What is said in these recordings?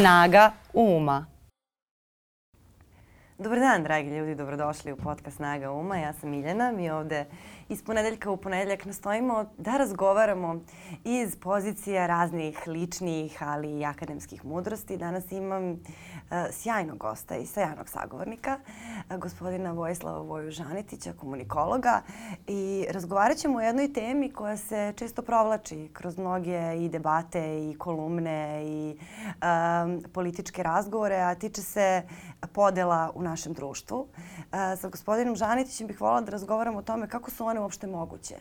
Snaga uma. Dobar dan, dragi ljudi, dobrodošli u podcast Snaga uma. Ja sam Miljana, mi ovde iz ponedeljka u ponedeljak nastojimo da razgovaramo iz pozicija raznih ličnih, ali i akademskih mudrosti. Danas imam uh, sjajnog gosta i sjajnog sagovornika, uh, gospodina Vojislava Voju Žanetića, komunikologa. I razgovarat ćemo o jednoj temi koja se često provlači kroz mnoge i debate i kolumne i um, političke razgovore, a tiče se podela u našem društvu. Uh, sa gospodinom Žanetićem bih volila da razgovaramo o tome kako su one uopšte moguće.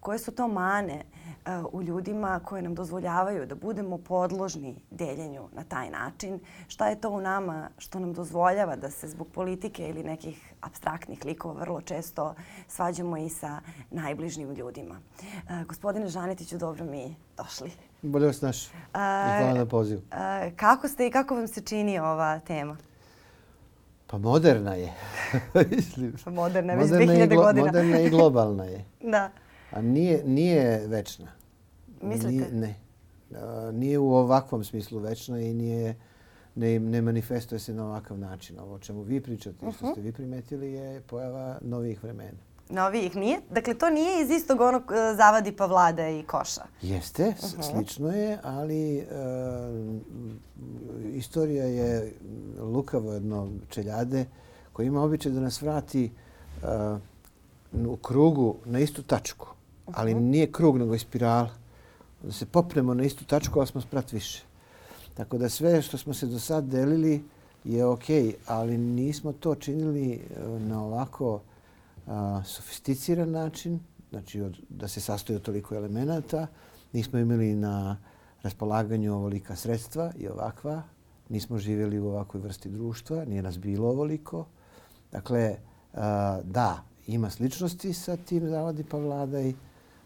Koje su to mane uh, u ljudima koje nam dozvoljavaju da budemo podložni deljenju na taj način? Šta je to u nama što nam dozvoljava da se zbog politike ili nekih abstraktnih likova vrlo često svađamo i sa najbližnim ljudima? Uh, gospodine Žanetiću, dobro mi došli. Bolje vas naš. Hvala na pozivu. Kako ste i kako vam se čini ova tema? Pa moderna je. pa moderna je, već 2000 godina. Moderna i globalna je. da. A nije, nije večna. Mislite? Nije, ne. Nije u ovakvom smislu večna i nije, ne, ne manifestuje se na ovakav način. Ovo o čemu vi pričate, uh -huh. što ste vi primetili, je pojava novih vremena novijih nije. Dakle, to nije iz istog onog e, zavadi pa vlada i koša. Jeste, uh -huh. slično je, ali e, istorija je lukavo jedno čeljade koje ima običaj da nas vrati e, u krugu na istu tačku. Uh -huh. Ali nije krug, nego je spirala. Da se popnemo na istu tačku, ali smo sprat više. Tako da sve što smo se do sad delili je okej, okay, ali nismo to činili e, na ovako a, sofisticiran način, znači od, da se sastoji od toliko elemenata. Nismo imali na raspolaganju ovolika sredstva i ovakva. Nismo živjeli u ovakvoj vrsti društva, nije nas bilo ovoliko. Dakle, a, da, ima sličnosti sa tim zavadi pa vladaj,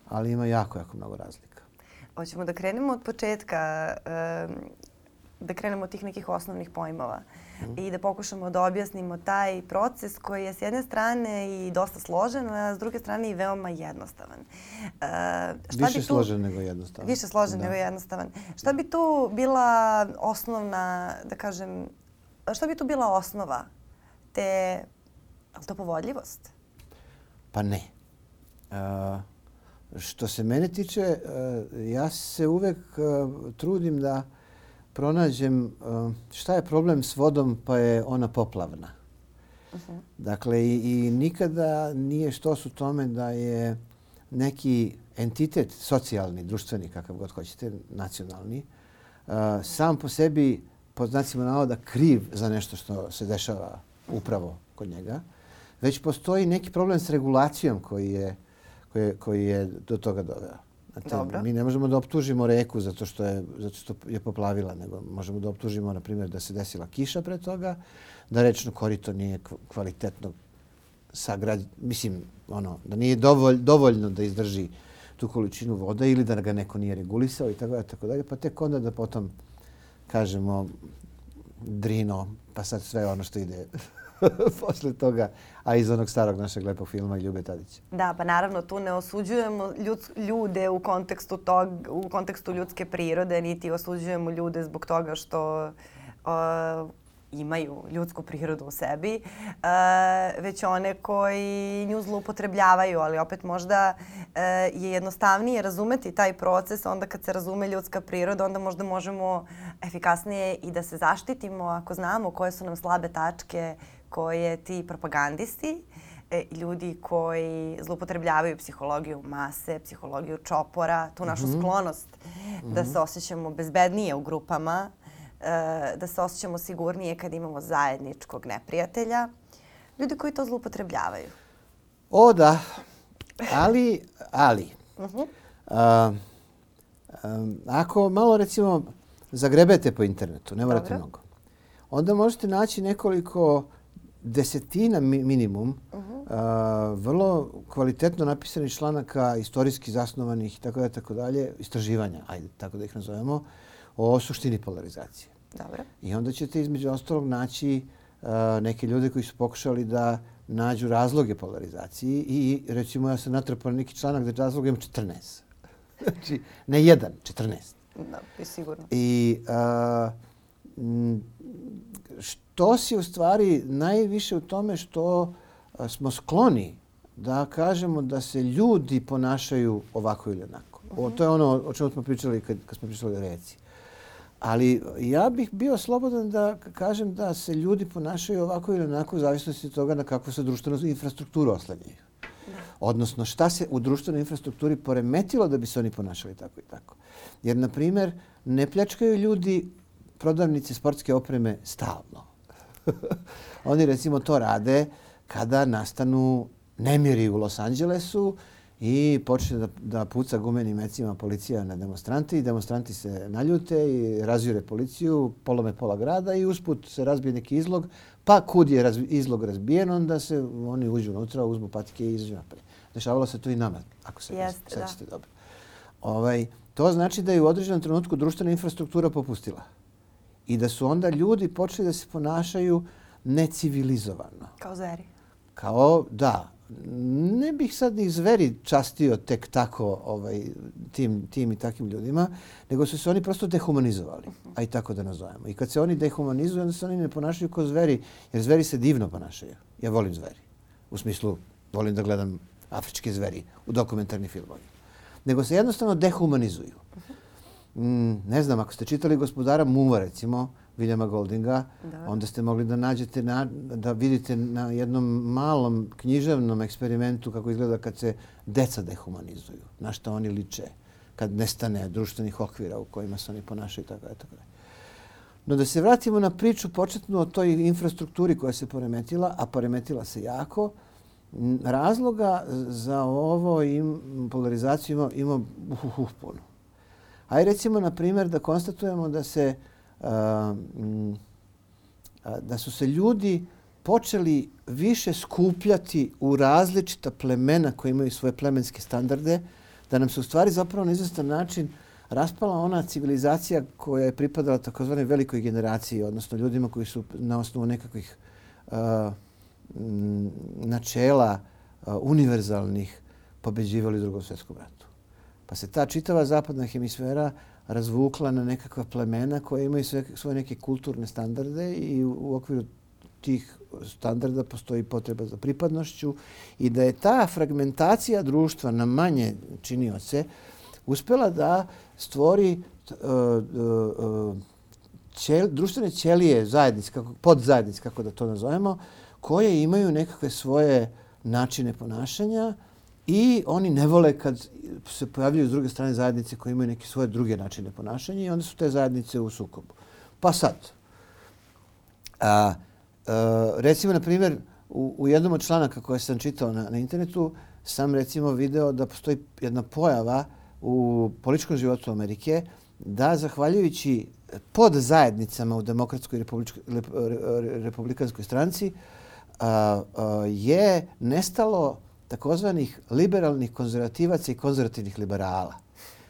ali ima jako, jako mnogo razlika. Hoćemo da krenemo od početka, da krenemo od tih nekih osnovnih pojmova i da pokušamo da objasnimo taj proces koji je s jedne strane i dosta složen, a s druge strane i veoma jednostavan. Uh, šta više bi tu, složen nego jednostavan. Više složen da. nego jednostavan. Šta bi tu bila osnovna, da kažem, šta bi tu bila osnova te, je to povodljivost? Pa ne. Uh, što se mene tiče, uh, ja se uvek uh, trudim da pronađem uh, šta je problem s vodom pa je ona poplavna. Uh -huh. Dakle, i, i nikada nije što su tome da je neki entitet socijalni, društveni, kakav god hoćete, nacionalni, uh, sam po sebi, po znacima navoda, kriv za nešto što se dešava upravo kod njega, već postoji neki problem s regulacijom koji je, koji je, koji je do toga doveo. Znate, mi ne možemo da optužimo reku zato što je, zato što je poplavila, nego možemo da optužimo, na primjer, da se desila kiša pre toga, da rečno korito nije kvalitetno sagrad, mislim, ono, da nije dovolj, dovoljno da izdrži tu količinu vode ili da ga neko nije regulisao i tako dalje, tako dalje, pa tek onda da potom kažemo drino, pa sad sve ono što ide posle toga, a iz onog starog našeg lepog filma Ljube Tadića. Da, pa naravno tu ne osuđujemo ljude u kontekstu, tog, u kontekstu ljudske prirode, niti osuđujemo ljude zbog toga što uh, imaju ljudsku prirodu u sebi, uh, već one koji nju zloupotrebljavaju, ali opet možda uh, je jednostavnije razumeti taj proces onda kad se razume ljudska priroda, onda možda možemo efikasnije i da se zaštitimo ako znamo koje su nam slabe tačke, koje ti propagandisti, e, ljudi koji zlupotrebljavaju psihologiju mase, psihologiju čopora, tu našu mm -hmm. sklonost mm -hmm. da se osjećamo bezbednije u grupama, e, da se osjećamo sigurnije kad imamo zajedničkog neprijatelja. Ljudi koji to zlupotrebljavaju. O da, ali, ali. Mm -hmm. uh, um, ako malo recimo zagrebete po internetu, ne morate Dobro. mnogo, onda možete naći nekoliko desetina minimum uh -huh. uh, vrlo kvalitetno napisanih članaka, istorijski zasnovanih i tako da tako dalje, istraživanja, ajde tako da ih nazovemo, o suštini polarizacije. Dobro. I onda ćete između ostalog naći uh, neke ljude koji su pokušali da nađu razloge polarizaciji i recimo ja sam natrpao neki članak da razlog ima 14. znači, ne jedan, 14. Da, sigurno. I uh, što si u stvari najviše u tome što smo skloni da kažemo da se ljudi ponašaju ovako ili onako. O, to je ono o čemu smo pričali kad, kad smo pričali o reci. Ali ja bih bio slobodan da kažem da se ljudi ponašaju ovako ili onako u zavisnosti od toga na kakvu se društvenu infrastrukturu oslanjaju. Odnosno šta se u društvenoj infrastrukturi poremetilo da bi se oni ponašali tako i tako. Jer, na primjer, ne pljačkaju ljudi prodavnice sportske opreme stalno. oni recimo to rade kada nastanu nemiri u Los Angelesu i počne da, da puca gumenim mecima policija na demonstranti i demonstranti se naljute i razjure policiju, polome pola grada i usput se razbije neki izlog, pa kud je razbi, izlog razbijen, onda se oni uđu unutra, uzmu patike i izađu napred. Dešavalo se to i nama, ako se sećate dobro. Ovaj, to znači da je u određenom trenutku društvena infrastruktura popustila i da su onda ljudi počeli da se ponašaju necivilizovano. Kao zveri. Kao, da, ne bih sad ni zveri častio tek tako ovaj, tim, tim i takim ljudima, nego su se oni prosto dehumanizovali, a i tako da nazovemo. I kad se oni dehumanizuju, onda se oni ne ponašaju kao zveri, jer zveri se divno ponašaju. Ja volim zveri. U smislu, volim da gledam afričke zveri u dokumentarni filmovi. Nego se jednostavno dehumanizuju. Mm, ne znam, ako ste čitali gospodara Muma, recimo, Viljama Goldinga, da. onda ste mogli da nađete, na, da vidite na jednom malom književnom eksperimentu kako izgleda kad se deca dehumanizuju, na što oni liče, kad nestane društvenih okvira u kojima se oni ponašaju, tako je, tako je. No da se vratimo na priču početnu o toj infrastrukturi koja se poremetila, a poremetila se jako, razloga za ovo im, polarizaciju ima, ima uh, uh, uh, puno. Aj recimo, na primjer, da konstatujemo da se da su se ljudi počeli više skupljati u različita plemena koji imaju svoje plemenske standarde, da nam se u stvari zapravo na izvestan način raspala ona civilizacija koja je pripadala takozvanoj velikoj generaciji, odnosno ljudima koji su na osnovu nekakvih uh, načela uh, univerzalnih pobeđivali u drugom svjetskom ratu. Pa se ta čitava zapadna hemisfera razvukla na nekakva plemena koje imaju sve, svoje neke kulturne standarde i u, u okviru tih standarda postoji potreba za pripadnošću i da je ta fragmentacija društva na manje činioce uspela da stvori uh, uh, ćel, društvene ćelije zajednice, kako, podzajednice, kako da to nazovemo, koje imaju nekakve svoje načine ponašanja i oni ne vole kad se pojavljaju s druge strane zajednice koje imaju neke svoje druge načine ponašanja i onda su te zajednice u sukobu. Pa sad, a, a, recimo, na primjer, u, u jednom od članaka koje sam čitao na, na internetu, sam recimo video da postoji jedna pojava u političkom životu Amerike da zahvaljujući pod zajednicama u demokratskoj republikanskoj stranci a, a, je nestalo takozvanih liberalnih konzervativaca i konzervativnih liberala.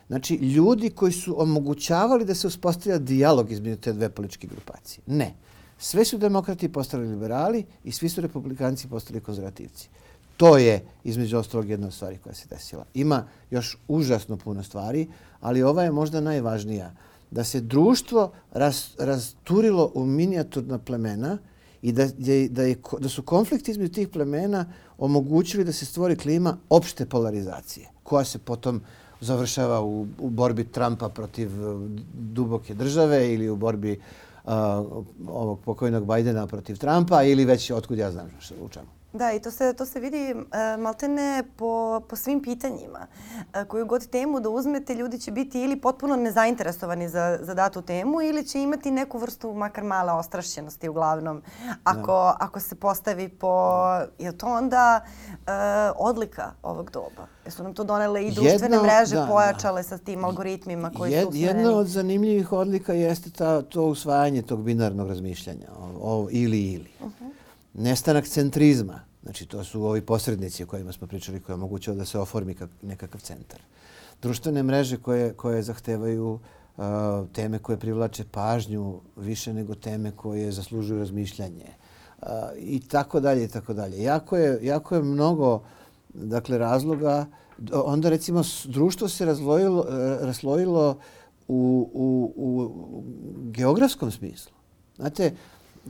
Znači, ljudi koji su omogućavali da se uspostavlja dijalog između te dve političke grupacije. Ne. Sve su demokrati postali liberali i svi su republikanci postali konzervativci. To je, između ostalog, jedna od stvari koja se desila. Ima još užasno puno stvari, ali ova je možda najvažnija. Da se društvo ras, rasturilo u minijaturna plemena i da, je, da, je, da su konflikti između tih plemena omogućili da se stvori klima opšte polarizacije, koja se potom završava u, u borbi Trumpa protiv e, duboke države ili u borbi uh, ovog pokojnog Bajdena protiv Trumpa ili već otkud ja znam što u čemu. Da, i to se, to se vidi uh, maltene po, po svim pitanjima. Uh, koju god temu da uzmete, ljudi će biti ili potpuno nezainteresovani za, za datu temu ili će imati neku vrstu makar male ostrašćenosti uglavnom. Ako, da. ako se postavi po... Je to onda uh, odlika ovog doba? Jesu nam to donele i društvene Jedno, mreže da, pojačale da. sa tim algoritmima koji Jed, su usmjereni? Jedna od zanimljivih odlika jeste ta, to usvajanje tog binarnog razmišljanja. O, o, ili, ili. Uh -huh nestanak centrizma. Znači, to su ovi posrednici o kojima smo pričali, koje omogućava da se oformi kak, nekakav centar. Društvene mreže koje, koje zahtevaju uh, teme koje privlače pažnju više nego teme koje zaslužuju razmišljanje. Uh, I tako dalje, i tako dalje. Jako je, jako je mnogo dakle, razloga. Onda, recimo, društvo se razlojilo, uh, raslojilo u, u, u geografskom smislu. Znate,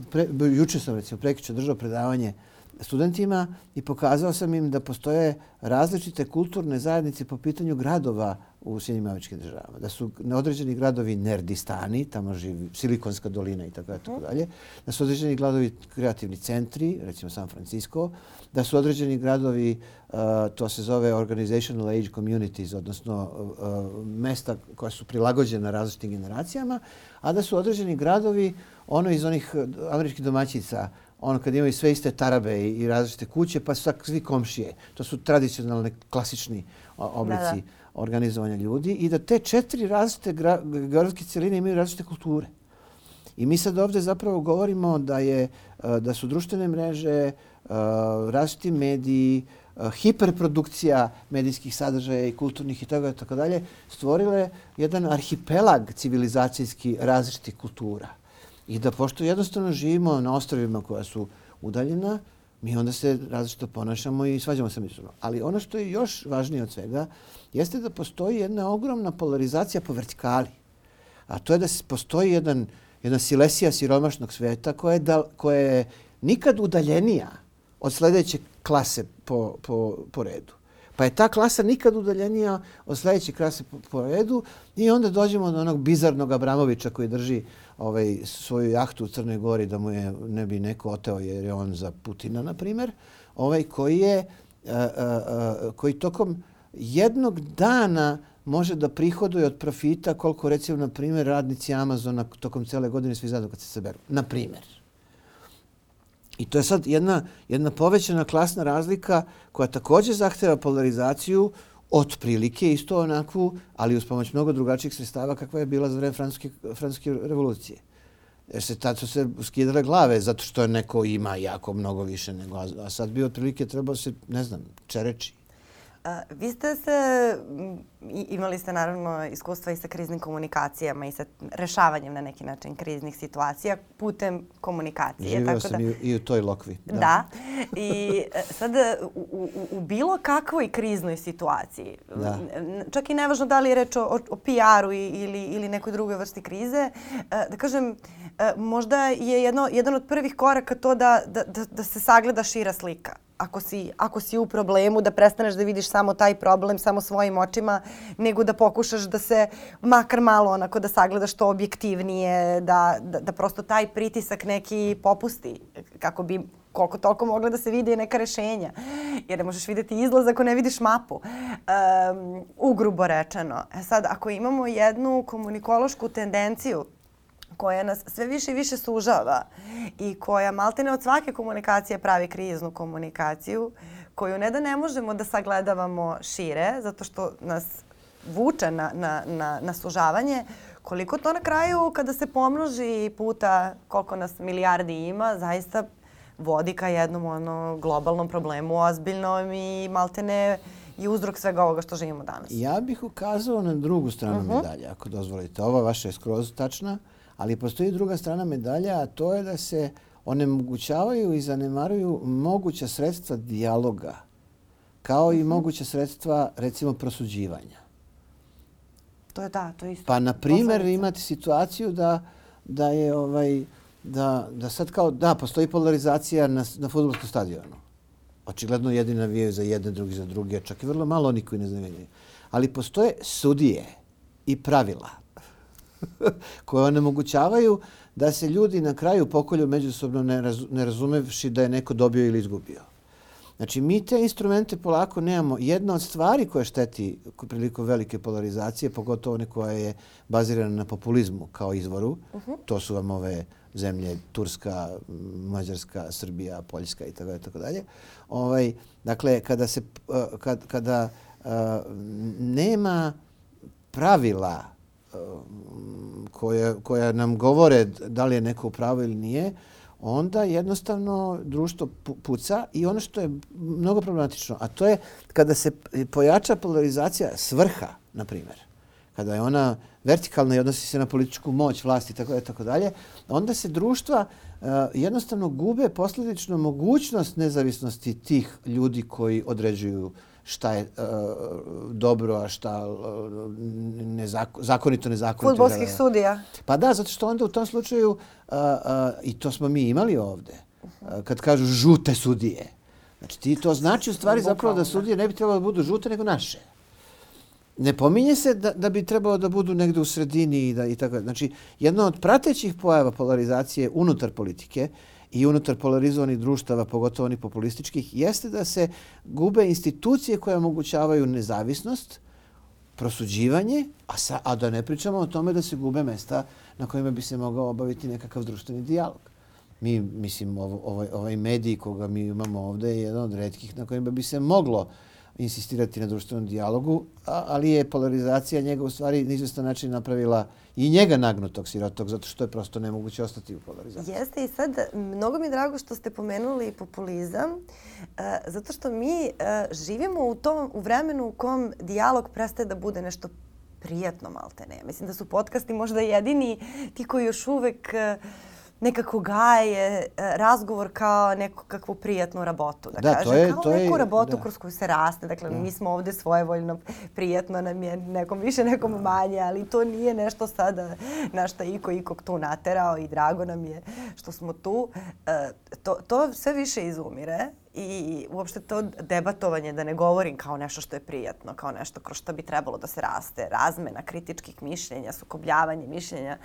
pre, juče sam recimo prekiče držao predavanje studentima i pokazao sam im da postoje različite kulturne zajednice po pitanju gradova u Sjedinim američkim državama. Da su neodređeni gradovi nerdistani, tamo živi Silikonska dolina i tako, tako dalje. Da su određeni gradovi kreativni centri, recimo San Francisco. Da su određeni gradovi, uh, to se zove organizational age communities, odnosno uh, mesta koja su prilagođena različitim generacijama. A da su određeni gradovi, ono iz onih američkih domaćica, ono kad imaju sve iste tarabe i, i različite kuće, pa su svi komšije. To su tradicionalne, klasični oblici. Da, da organizovanja ljudi i da te četiri različite gradske cijeline imaju različite kulture. I mi sad ovdje zapravo govorimo da je e, da su društvene mreže, e, različiti mediji, e, hiperprodukcija medijskih sadržaja i kulturnih i toga tako dalje stvorile jedan arhipelag civilizacijski različitih kultura. I da pošto jednostavno živimo na ostrovima koja su udaljena, mi onda se različito ponašamo i svađamo se međusobno. Ali ono što je još važnije od svega jeste da postoji jedna ogromna polarizacija po vertikali. A to je da postoji jedan, jedna silesija siromašnog sveta koja je, da, koja je nikad udaljenija od sljedeće klase po, po, po redu. Pa je ta klasa nikad udaljenija od sljedeće klase po, po redu i onda dođemo do onog bizarnog Abramovića koji drži ovaj, svoju jahtu u Crnoj Gori da mu je ne bi neko oteo jer je on za Putina, na primjer, ovaj, koji je a, a, a, koji tokom jednog dana može da prihoduje od profita koliko recimo, na primjer, radnici Amazona tokom cele godine svi zajedno kad se saberu. Na primjer. I to je sad jedna, jedna povećana klasna razlika koja također zahteva polarizaciju uh, otprilike isto onakvu, ali uz pomoć mnogo drugačijih sredstava kakva je bila za vreme francuske, francuske revolucije. Jer se tad su se skidale glave zato što neko ima jako mnogo više nego, a sad bi otprilike trebao se, ne znam, čereči. Vi ste se, imali ste naravno iskustva i sa kriznim komunikacijama i sa rešavanjem na neki način kriznih situacija putem komunikacije. Živio tako sam da, i u toj lokvi. Da. da. I e, sad u, u, u bilo kakvoj kriznoj situaciji, da. čak i nevažno da li je reč o, o PR-u ili, ili nekoj drugoj vrsti krize, e, da kažem, e, možda je jedno, jedan od prvih koraka to da, da, da, da se sagleda šira slika ako si, ako si u problemu, da prestaneš da vidiš samo taj problem, samo svojim očima, nego da pokušaš da se makar malo onako da sagledaš to objektivnije, da, da, da prosto taj pritisak neki popusti kako bi koliko toliko mogla da se vide neka rešenja. Jer ne možeš videti izlaz ako ne vidiš mapu. Um, ugrubo rečeno. E sad, ako imamo jednu komunikološku tendenciju koja nas sve više i više sužava i koja maltene od svake komunikacije pravi kriznu komunikaciju, koju ne da ne možemo da sagledavamo šire, zato što nas vuče na, na, na, na sužavanje, koliko to na kraju, kada se pomnoži puta koliko nas milijardi ima, zaista vodi ka jednom ono, globalnom problemu, ozbiljnom i maltene i uzrok svega ovoga što živimo danas. Ja bih ukazao na drugu stranu uh mhm. -huh. medalje, ako dozvolite. Ova vaša je skroz tačna. Ali postoji druga strana medalja, a to je da se onemogućavaju i zanemaruju moguća sredstva dijaloga, kao i mhm. moguća sredstva, recimo, prosuđivanja. To je da, to je isto. Pa, na primjer, imate situaciju da, da je ovaj, da, da sad kao, da, postoji polarizacija na, na futbolskom stadionu. Očigledno jedni navijaju za jedne, drugi za druge, čak i vrlo malo oni koji ne znaju. Ali postoje sudije i pravila koje onemogućavaju da se ljudi na kraju pokolju međusobno ne, raz, ne razumevši da je neko dobio ili izgubio. Znači, mi te instrumente polako nemamo. Jedna od stvari koja šteti prilikom velike polarizacije, pogotovo one koja je bazirana na populizmu kao izvoru, uh -huh. to su vam ove zemlje Turska, Mađarska, Srbija, Poljska i tako, tako dalje. Ovaj, dakle, kada, se, kad, kada uh, nema pravila Um, koje, koja nam govore da li je neko pravo ili nije, onda jednostavno društvo puca i ono što je mnogo problematično, a to je kada se pojača polarizacija svrha, na primjer, kada je ona vertikalna i odnosi se na političku moć, vlast i tako, tako dalje, onda se društva uh, jednostavno gube posljedično mogućnost nezavisnosti tih ljudi koji određuju šta je uh, dobro, a šta uh, nezako, zakonito, nezakonito. Futbolskih sudija. Pa da, zato što onda u tom slučaju, uh, uh, i to smo mi imali ovde, uh, kad kažu žute sudije. Znači ti to znači u stvari zapravo da sudije ne bi trebalo da budu žute nego naše. Ne pominje se da, da bi trebalo da budu negde u sredini i, da, i tako. Znači, jedna od pratećih pojava polarizacije unutar politike i unutar polarizovanih društava, pogotovo onih populističkih, jeste da se gube institucije koje omogućavaju nezavisnost, prosuđivanje, a, sa, a da ne pričamo o tome da se gube mesta na kojima bi se mogao obaviti nekakav društveni dijalog. Mi, mislim, ovo, ovaj, ovaj medij koga mi imamo ovde je jedan od redkih na kojima bi se moglo insistirati na društvenom dijalogu, ali je polarizacija njega u stvari na izvestan način napravila i njega nagnutog sirotog, zato što je prosto nemoguće ostati u polarizaciji. Jeste i sad, mnogo mi je drago što ste pomenuli populizam, e, zato što mi e, živimo u tom u vremenu u kom dijalog prestaje da bude nešto prijatno malte ne. Mislim da su podcasti možda jedini ti koji još uvek e, nekako gaje e, razgovor kao neku kakvu prijatnu rabotu, da, da kažem. To je, kao to neku je, rabotu da. kroz koju se raste. Dakle, da. mi smo ovde svojevoljno, prijatno nam je nekom više, nekom manje, ali to nije nešto sada na šta iko ikog tu naterao i drago nam je što smo tu. E, to, to sve više izumire i uopšte to debatovanje, da ne govorim kao nešto što je prijatno, kao nešto kroz što bi trebalo da se raste, razmena kritičkih mišljenja, sukobljavanje mišljenja,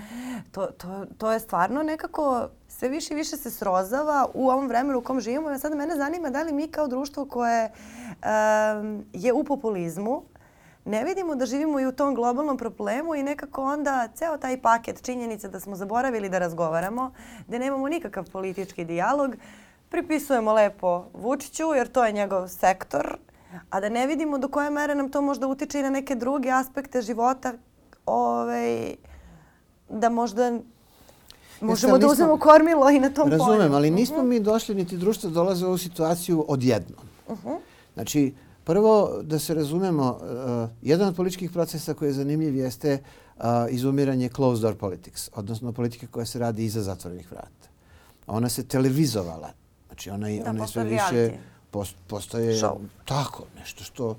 to, to, to je stvarno nekako sve više i više se srozava u ovom vremenu u kom živimo. Ja sad mene zanima da li mi kao društvo koje um, je u populizmu, ne vidimo da živimo i u tom globalnom problemu i nekako onda ceo taj paket činjenica da smo zaboravili da razgovaramo, da nemamo nikakav politički dijalog, pripisujemo lepo Vučiću jer to je njegov sektor, a da ne vidimo do koje mere nam to možda utiče i na neke druge aspekte života ovaj, da možda možemo da uzmemo kormilo i na tom polju. Razumem, ali nismo uh -huh. mi došli, niti društvo dolaze u ovu situaciju odjednom. Uh -huh. Znači, prvo da se razumemo, uh, jedan od političkih procesa koji je zanimljiv jeste uh, izumiranje closed door politics, odnosno politike koja se radi iza zatvorenih vrata. Ona se televizovala Znači ona, da, ona sve više post, postaje Show. tako, nešto što...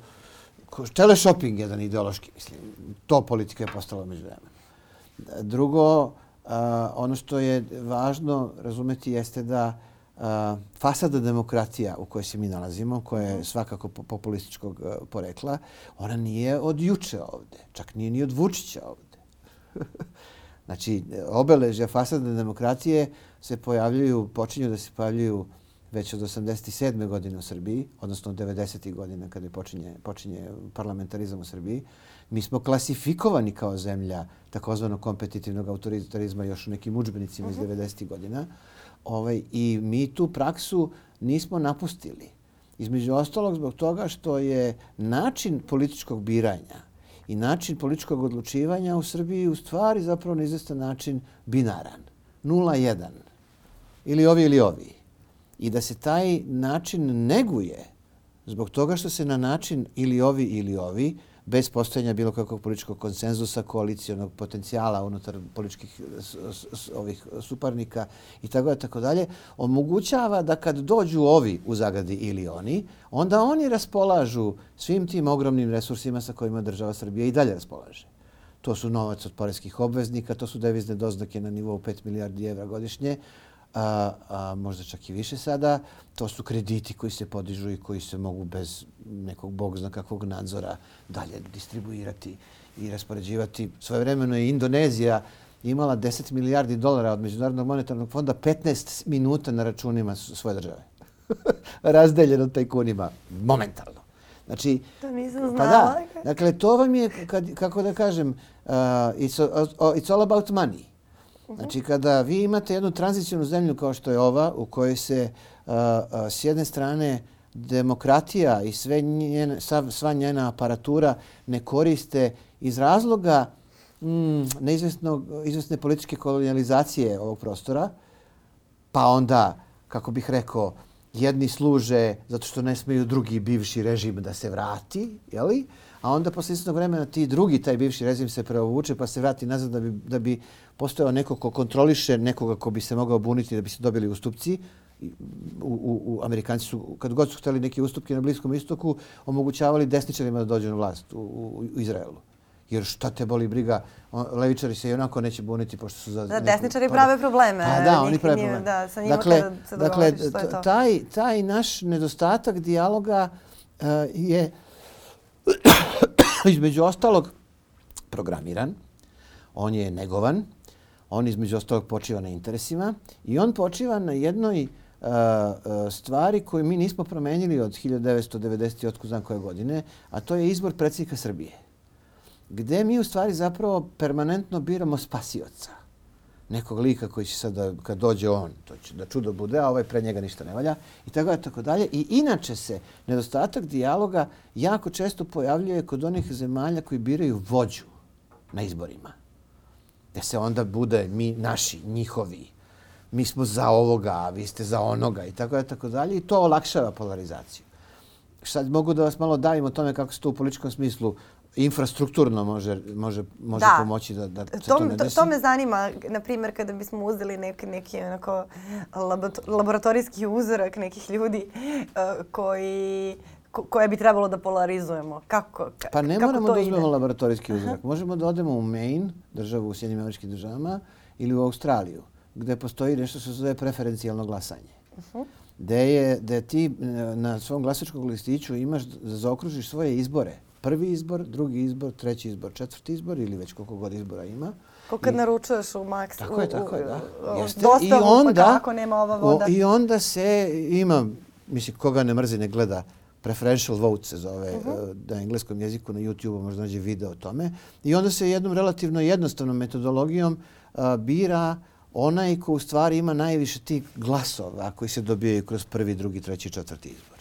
Teleshopping je jedan ideološki, mislim. To politika je postala među vremena. Drugo, uh, ono što je važno razumeti jeste da uh, fasada demokratija u kojoj se mi nalazimo, koja je mhm. svakako populističkog uh, porekla, ona nije od juče ovde. Čak nije ni od Vučića ovde. znači, obeležja fasada demokratije se pojavljuju, počinju da se pojavljuju već od 87. godine u Srbiji, odnosno od 90. godina kada počinje, počinje parlamentarizam u Srbiji, mi smo klasifikovani kao zemlja takozvanog kompetitivnog autoritarizma još u nekim učbenicima iz 90. Mhm. godina. Ovaj, I mi tu praksu nismo napustili. Između ostalog zbog toga što je način političkog biranja i način političkog odlučivanja u Srbiji u stvari zapravo na izvestan način binaran. 0-1. Ili ovi ili ovi i da se taj način neguje zbog toga što se na način ili ovi ili ovi, bez postojanja bilo kakvog političkog konsenzusa, koalicijonog potencijala unutar političkih ovih suparnika i tako dalje, tako dalje, omogućava da kad dođu ovi u zagadi ili oni, onda oni raspolažu svim tim ogromnim resursima sa kojima država Srbija i dalje raspolaže. To su novac od poreskih obveznika, to su devizne doznake na nivou 5 milijardi evra godišnje, a, a možda čak i više sada, to su krediti koji se podižu i koji se mogu bez nekog bog zna kakvog nadzora dalje distribuirati i raspoređivati. Svoje vremeno je Indonezija imala 10 milijardi dolara od Međunarodnog monetarnog fonda 15 minuta na računima svoje države. Razdeljeno tajkunima momentalno. Znači, to nisam znala. Pa da, dakle, to vam je, kad, kako da kažem, uh, it's, uh, it's all about money. Mhm. Znači, kada vi imate jednu tranzicijnu zemlju kao što je ova, u kojoj se a, a, s jedne strane demokratija i sve njene, sva njena aparatura ne koriste iz razloga mm, neizvestne političke kolonializacije ovog prostora, pa onda, kako bih rekao, jedni služe zato što ne smeju drugi bivši režim da se vrati, jeli? A onda posle istog vremena ti drugi, taj bivši režim se preovuče pa se vrati nazad da bi, da bi postojao neko ko kontroliše nekoga ko bi se mogao buniti da bi se dobili ustupci u, u, u Amerikanci su, kad god su hteli neke ustupke na Bliskom istoku, omogućavali desničarima da dođu na vlast u, u, u Izraelu. Jer šta te boli briga, levičari se i onako neće buniti pošto su za... Da, desničari prave probleme. Pa da, oni prave probleme. Da, sa njima dakle, kada se dakle, to Taj, taj naš nedostatak dijaloga uh, je između ostalog programiran, on je negovan, on između ostalog počiva na interesima i on počiva na jednoj uh, stvari koju mi nismo promenili od 1990. otko znam koje godine, a to je izbor predsjednika Srbije. Gde mi u stvari zapravo permanentno biramo spasioca. Nekog lika koji će sad da, kad dođe on, to će da čudo bude, a ovaj pre njega ništa ne valja. I tako je tako dalje. I inače se nedostatak dijaloga jako često pojavljuje kod onih zemalja koji biraju vođu na izborima da se onda bude mi naši, njihovi. Mi smo za ovoga, a vi ste za onoga i tako je tako dalje. I to olakšava polarizaciju. Sad mogu da vas malo davim o tome kako se to u političkom smislu infrastrukturno može, može, može da. pomoći da, da se to, to ne desi. To, to me zanima, na primjer, kada bismo uzeli neki, neki onako laboratorijski uzorak nekih ljudi uh, koji koje bi trebalo da polarizujemo? Kako, pa ne kako moramo da uzmemo laboratorijski uzorak. Možemo da odemo u Maine, državu u Sjedinim američkim državama, ili u Australiju, gdje postoji nešto što se zove preferencijalno glasanje. Uh -huh. Gde je, gde ti e, na svom glasačkom listiću imaš zaokružiš svoje izbore. Prvi izbor, drugi izbor, treći izbor, četvrti izbor ili već koliko god izbora ima. Ko kad I, naručuješ u Max. Tako je, tako je, da. Jeste. I onda, pa kako nema ova voda. O, I onda se ima, mislim, koga ne mrzi ne gleda preferential vote se zove uh -huh. na engleskom jeziku na YouTube-u, možda nađe video o tome. I onda se jednom relativno jednostavnom metodologijom uh, bira onaj ko u stvari ima najviše tih glasova koji se dobijaju kroz prvi, drugi, treći, četvrti izbor.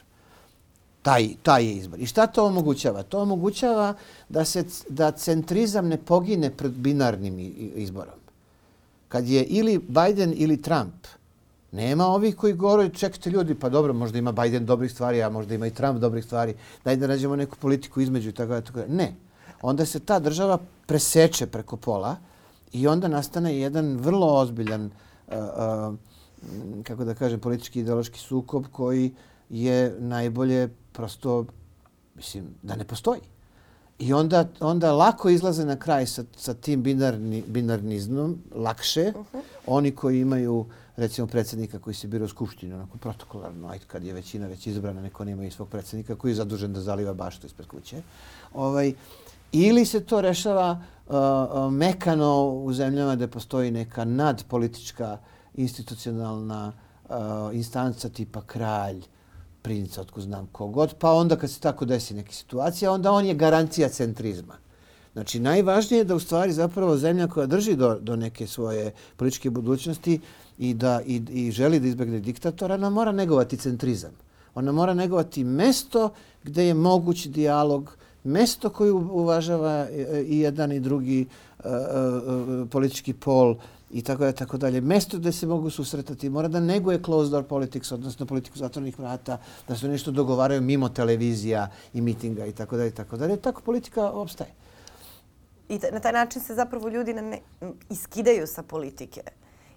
Taj, taj je izbor. I šta to omogućava? To omogućava da se da centrizam ne pogine pred binarnim izborom. Kad je ili Biden ili Trump, Nema ovih koji govore, čekajte ljudi, pa dobro, možda ima Biden dobrih stvari, a možda ima i Trump dobrih stvari, daj da nađemo neku politiku između i tako da. Tako ne. Onda se ta država preseče preko pola i onda nastane jedan vrlo ozbiljan, uh, uh, kako da kažem, politički ideološki sukob koji je najbolje prosto, mislim, da ne postoji. I onda, onda lako izlaze na kraj sa, sa tim binarni, binarnizmom, lakše. Uh -huh. Oni koji imaju uh, recimo predsjednika koji se bira u Skupštini, onako protokolarno, ajde kad je većina već izbrana, neko nema i svog predsjednika koji je zadužen da zaliva baštu ispred kuće. Ovaj, ili se to rešava uh, uh, mekano u zemljama gde postoji neka nadpolitička institucionalna uh, instanca tipa kralj, princa, otko znam kogod, pa onda kad se tako desi neka situacija, onda on je garancija centrizma. Znači, najvažnije je da u stvari zapravo zemlja koja drži do, do neke svoje političke budućnosti i da i, i želi da izbegne diktatora, ona mora negovati centrizam. Ona mora negovati mesto gdje je moguć dijalog, mesto koji uvažava e, e, i jedan i drugi uh, uh, politički pol i tako da tako dalje. Mesto gdje se mogu susretati mora da neguje closed door politics, odnosno politiku zatvornih vrata, da se nešto dogovaraju mimo televizija i mitinga i tako dalje i tako dalje. Tako politika obstaje. I na taj način se zapravo ljudi ne, iskidaju sa politike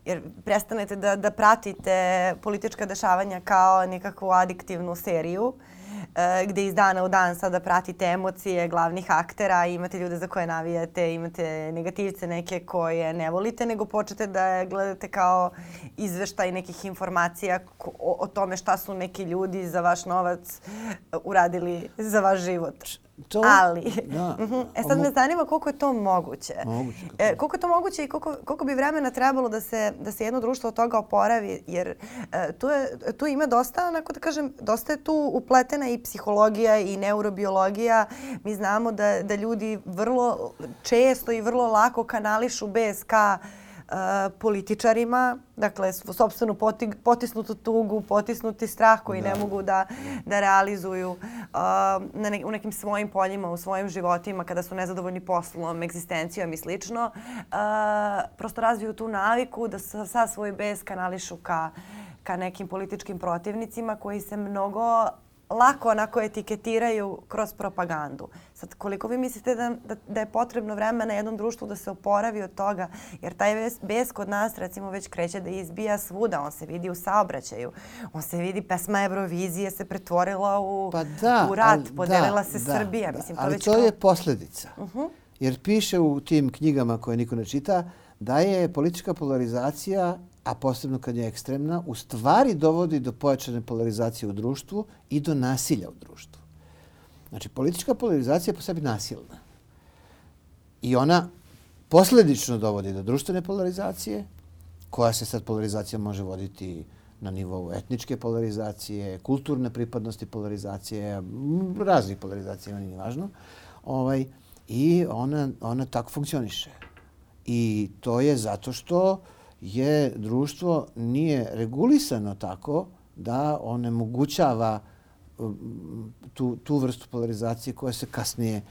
jer prestanete da, da pratite politička dešavanja kao nekakvu adiktivnu seriju Uh, Eh, gdje iz dana u dan sada pratite emocije glavnih aktera, imate ljude za koje navijate, imate negativce neke koje ne volite, nego počete da gledate kao izveštaj nekih informacija o, o tome šta su neki ljudi za vaš novac eh, uradili za vaš život to, ali, da, mhm. e sad me zanima koliko je to moguće. Moguće. E, koliko je to moguće i koliko, koliko bi vremena trebalo da se, da se jedno društvo od toga oporavi, jer e, tu, je, tu ima dosta, onako da kažem, dosta je tu upletena i psihologija i neurobiologija. Mi znamo da, da ljudi vrlo često i vrlo lako kanališu BSK Uh, političarima, dakle, sobstvenu potisnutu tugu, potisnuti strah koji da. ne mogu da, da realizuju uh, na ne, u nekim svojim poljima, u svojim životima, kada su nezadovoljni poslom, egzistencijom i slično, uh, prosto razviju tu naviku da sa, sa svoj bez kanališu ka, ka nekim političkim protivnicima koji se mnogo lako onako etiketiraju kroz propagandu. Sad, koliko vi mislite da, da, da je potrebno vremena jednom društvu da se oporavi od toga? Jer taj bes, bes kod nas, recimo, već kreće da izbija svuda. On se vidi u saobraćaju. On se vidi, pesma Eurovizije se pretvorila u, pa da, u rat. Ali, Podelila da, se da, Srbija. Da, Mislim, to ali već to kao... je posljedica. Uh -huh. Jer piše u tim knjigama koje niko ne čita da je politička polarizacija a posebno kad je ekstremna, u stvari dovodi do pojačane polarizacije u društvu i do nasilja u društvu. Znači, politička polarizacija je po sebi nasilna. I ona posljedično dovodi do društvene polarizacije, koja se sad polarizacija može voditi na nivou etničke polarizacije, kulturne pripadnosti polarizacije, raznih polarizacija, nije važno. Ovaj, I ona, ona tako funkcioniše. I to je zato što uh, je društvo nije regulisano tako da onemogućava um, tu, tu vrstu polarizacije koja se kasnije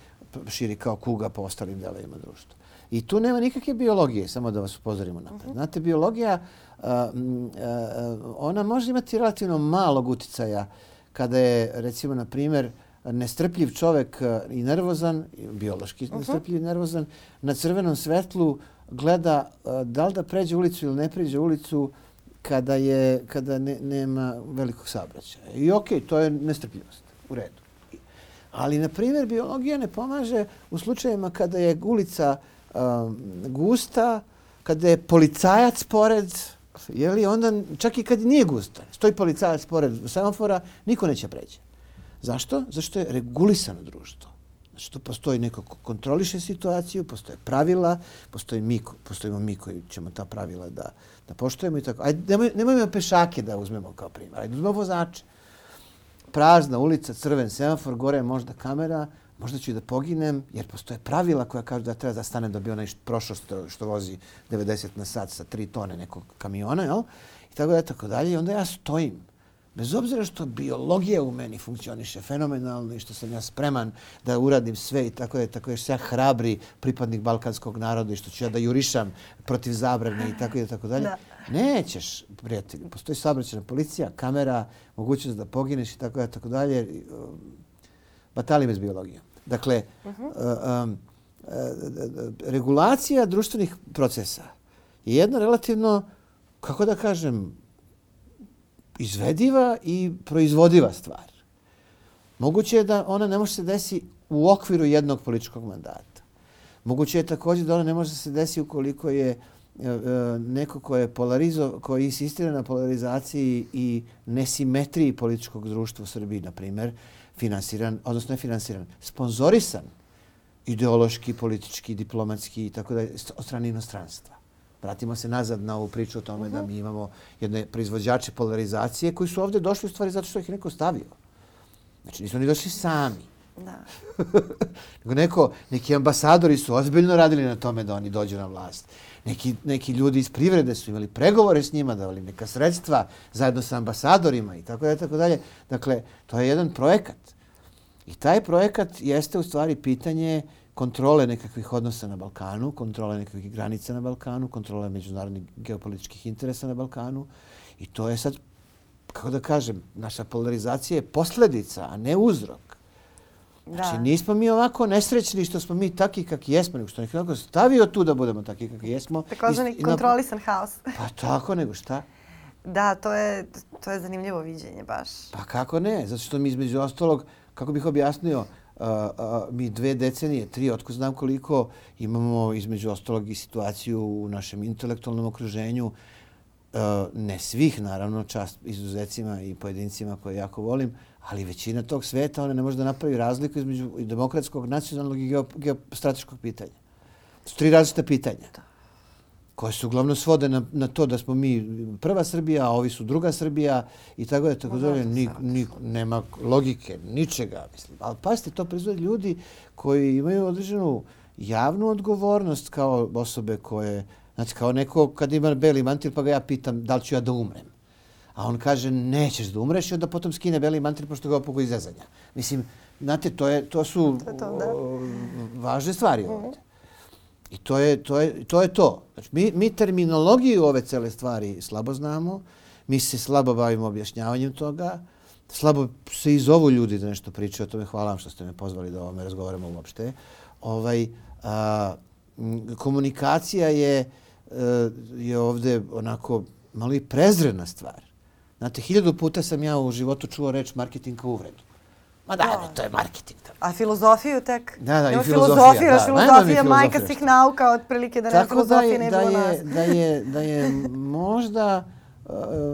širi kao kuga po ostalim delovima društva. I tu nema nikakve biologije, samo da vas upozorimo napred. Mhm. Znate, biologija, uh, uh, ona može imati relativno malog uticaja kada je, recimo, na primjer, nestrpljiv čovek uh, i nervozan, biološki uh mhm. -huh. nestrpljiv i nervozan, na crvenom svetlu gleda eh, da li da pređe ulicu ili ne pređe ulicu kada je kada ne, nema velikog saobraćaja. I okej, okay, to je nestrpljivost. U redu. Ali, na primjer, biologija ne pomaže u slučajima kada je ulica um, gusta, kada je policajac pored, je li onda, čak i kad nije gusta, stoji policajac pored semafora, niko neće preći. Zašto? Zašto je regulisano društvo. Znači, tu postoji neko ko kontroliše situaciju, postoje pravila, postoji mi, postojimo mi koji ćemo ta pravila da, da poštojemo i tako. Ajde, nemoj, nemojmo pešake da uzmemo kao primjer. Ajde, uzmemo vozače. Prazna ulica, crven semafor, gore je možda kamera, možda ću i da poginem, jer postoje pravila koja kažu da treba da stanem da bi onaj prošao što, što vozi 90 na sat sa 3 tone nekog kamiona, jel? I tako da, tako dalje. I onda ja stojim Bez obzira što biologija u meni funkcioniše fenomenalno i što sam ja spreman da uradim sve i tako da je tako je ja hrabri pripadnik balkanskog naroda i što ću ja da jurišam protiv zabrane i tako i tako dalje. Nećeš, prijatelj. Postoji saobraćajna policija, kamera, mogućnost da pogineš i tako da tako dalje. Batali bez biologije. Dakle, uh -huh. um, regulacija društvenih procesa je jedna relativno, kako da kažem, izvediva i proizvodiva stvar. Moguće je da ona ne može se desi u okviru jednog političkog mandata. Moguće je također da ona ne može se desi ukoliko je e, e, neko ko je polarizo, ko insistira na polarizaciji i nesimetriji političkog društva u Srbiji, na primjer, finansiran, odnosno ne finansiran, sponzorisan ideološki, politički, diplomatski i tako da od strane inostranstva. Vratimo se nazad na ovu priču o tome uh -huh. da mhm. mi imamo jedne proizvođače polarizacije koji su ovdje došli u stvari zato što ih neko stavio. Znači nisu oni došli sami. Da. Nego neko, neki ambasadori su ozbiljno radili na tome da oni dođu na vlast. Neki, neki ljudi iz privrede su imali pregovore s njima, davali neka sredstva zajedno sa ambasadorima i tako dalje, tako dalje. Dakle, to je jedan projekat. I taj projekat jeste u stvari pitanje uh, kontrole nekakvih odnosa na Balkanu, kontrole nekakvih granica na Balkanu, kontrole međunarodnih geopolitičkih interesa na Balkanu. I to je sad, kako da kažem, naša polarizacija je posljedica, a ne uzrok. Znači, da. nismo mi ovako nesrećni što smo mi takvi kakvi jesmo, nego što nekako stavio tu da budemo takvi kakvi jesmo. Takozvani kontrolisan haos. Pa tako, nego šta? Da, to je, to je zanimljivo viđenje baš. Pa kako ne? Zato što mi između ostalog, kako bih objasnio, mi dve decenije, tri, otko znam koliko, imamo između ostalog i situaciju u našem intelektualnom okruženju, e, ne svih, naravno, čast izuzecima i pojedincima koje jako volim, ali većina tog sveta, ona ne može da napravi razliku između demokratskog, nacionalnog i geostrateškog pitanja. To su tri različita pitanja. Da koje se uglavnom svode na, na to da smo mi prva Srbija, a ovi su druga Srbija i tako da tako da ni, ni, nema logike, ničega. Mislim. Ali pazite, to proizvode ljudi koji imaju određenu javnu odgovornost kao osobe koje, znači kao neko kad ima beli mantil pa ga ja pitam da li ću ja da umrem. A on kaže nećeš da umreš i onda potom skine beli mantil pošto ga opogu iz zezanja. Mislim, znate, to, je, to su to, to, o, važne stvari mhm. ovdje. I to je to. Je, to, je to. Znači, mi, mi terminologiju ove cele stvari slabo znamo, mi se slabo bavimo objašnjavanjem toga, slabo se i zovu ljudi da nešto pričaju o tome. Hvala vam što ste me pozvali da o ovome razgovaramo uopšte. Ovaj, a, komunikacija je, a, je ovde onako malo i prezrena stvar. Znate, hiljadu puta sam ja u životu čuo reč marketing kao uvredu. Ma da, da, to je marketing. A filozofiju tek? Da, da, i filozofija. Da, filozofija je majka svih nauka, otprilike da ne filozofije ne bilo da je, da je, da je možda uh,